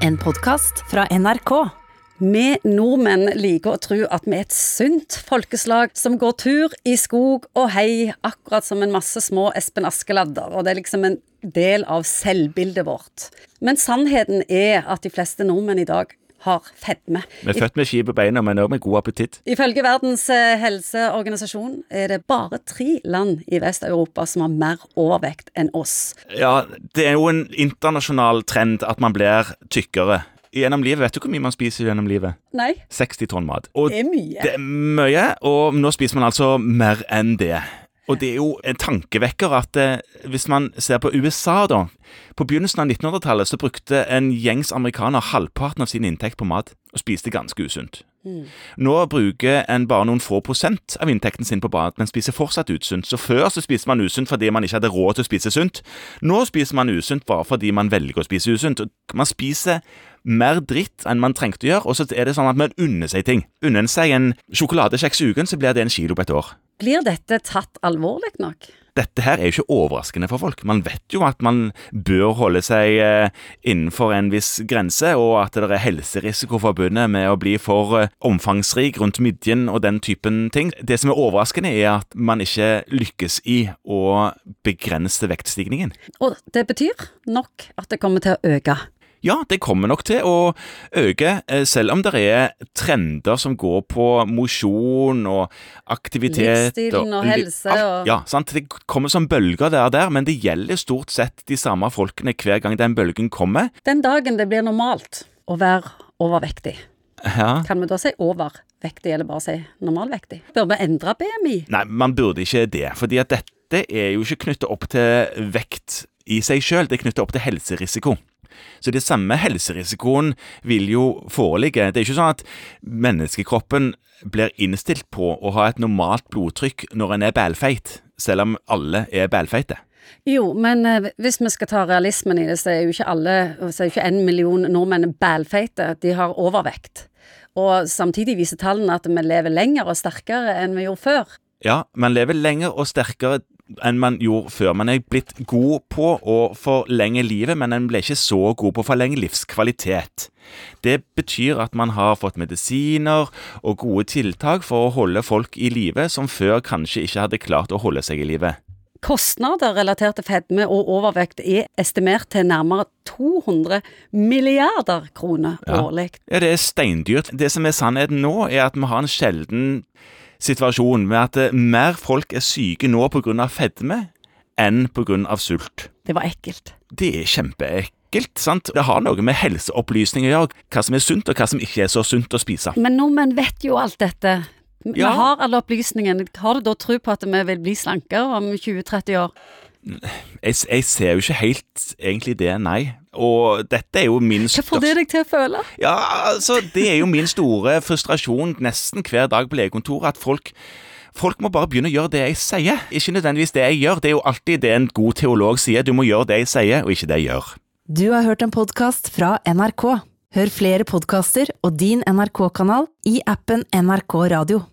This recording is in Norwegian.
En podkast fra NRK. Vi nordmenn liker å tro at vi er et sunt folkeslag som går tur i skog og hei, akkurat som en masse små Espen Askeladder, og det er liksom en del av selvbildet vårt. Men sannheten er at de fleste nordmenn i dag har fedme. Vi er født med ski på beina, men òg med god appetitt. Ifølge Verdens eh, helseorganisasjon er det bare tre land i Vest-Europa som har mer overvekt enn oss. Ja, det er jo en internasjonal trend at man blir tykkere. Gjennom livet, Vet du hvor mye man spiser gjennom livet? Nei, 60 tonn mat. Og det er mye. det er mye, og nå spiser man altså mer enn det. Og det er jo en tankevekker at eh, hvis man ser på USA, da På begynnelsen av 1900-tallet så brukte en gjengs amerikaner halvparten av sin inntekt på mat, og spiste ganske usunt. Nå bruker en bare noen få prosent av inntekten sin på mat, men spiser fortsatt usunt. Så før så spiste man usunt fordi man ikke hadde råd til å spise sunt. Nå spiser man usunt bare fordi man velger å spise usunt. Man spiser mer dritt enn man trengte å gjøre, og så er det sånn at man unner seg ting. Unner en seg en sjokoladekjeks i uken, så blir det en kilo på et år. Blir dette tatt alvorlig nok? Dette her er jo ikke overraskende for folk. Man vet jo at man bør holde seg eh, innenfor en viss grense, og at det er helserisiko forbundet med å bli for eh, omfangsrik rundt midjen og den typen ting. Det som er overraskende, er at man ikke lykkes i å begrense vektstigningen. Og det betyr nok at det kommer til å øke. Ja, det kommer nok til å øke, eh, selv om det er trender som går på mosjon og aktivitet Livsstilen og og helse og- Ja, sant. Det kommer som bølger der og der, men det gjelder stort sett de samme folkene hver gang den bølgen kommer. Den dagen det blir normalt å være overvektig, Ja. kan vi da si overvektig, eller bare si normalvektig? Bør vi endre BMI? Nei, man burde ikke det, fordi at dette er jo ikke knyttet opp til vekt i seg sjøl, det er knyttet opp til helserisiko. Så det samme helserisikoen vil jo foreligge. Det er ikke sånn at menneskekroppen blir innstilt på å ha et normalt blodtrykk når en er bælfeit, selv om alle er bælfeite. Jo, men eh, hvis vi skal ta realismen i det, så er jo ikke alle, så er jo ikke en million nordmenn bælfeite, de har overvekt. Og samtidig viser tallene at vi lever lenger og sterkere enn vi gjorde før. Ja, man lever lenger og sterkere enn man gjorde før. Man er blitt god på å forlenge livet, men en ble ikke så god på å forlenge livskvalitet. Det betyr at man har fått medisiner og gode tiltak for å holde folk i live som før kanskje ikke hadde klart å holde seg i live. Kostnader relatert til fedme og overvekt er estimert til nærmere 200 milliarder kroner Ja. årlig. Ja, det er steindyrt. Det som er sannheten nå, er at vi har en sjelden situasjon med at eh, mer folk er syke nå pga. fedme enn pga. sult. Det var ekkelt. Det er kjempeekkelt, sant? Det har noe med helseopplysning å gjøre, hva som er sunt og hva som ikke er så sunt å spise. Men nordmenn vet jo alt dette. Vi Ja. har alle opplysningene. Har du da tro på at vi vil bli slankere om 20-30 år? Jeg, jeg ser jo ikke helt egentlig det, nei. Og dette er jo min Hva får det deg til å føle? Ja, altså, det er jo min store frustrasjon nesten hver dag på legekontoret, at folk Folk må bare begynne å gjøre det jeg sier, ikke nødvendigvis det jeg gjør. Det er jo alltid det en god teolog sier, du må gjøre det jeg sier, og ikke det jeg gjør. Du har hørt en podkast fra NRK. Hør flere podkaster og din NRK-kanal i appen NRK Radio.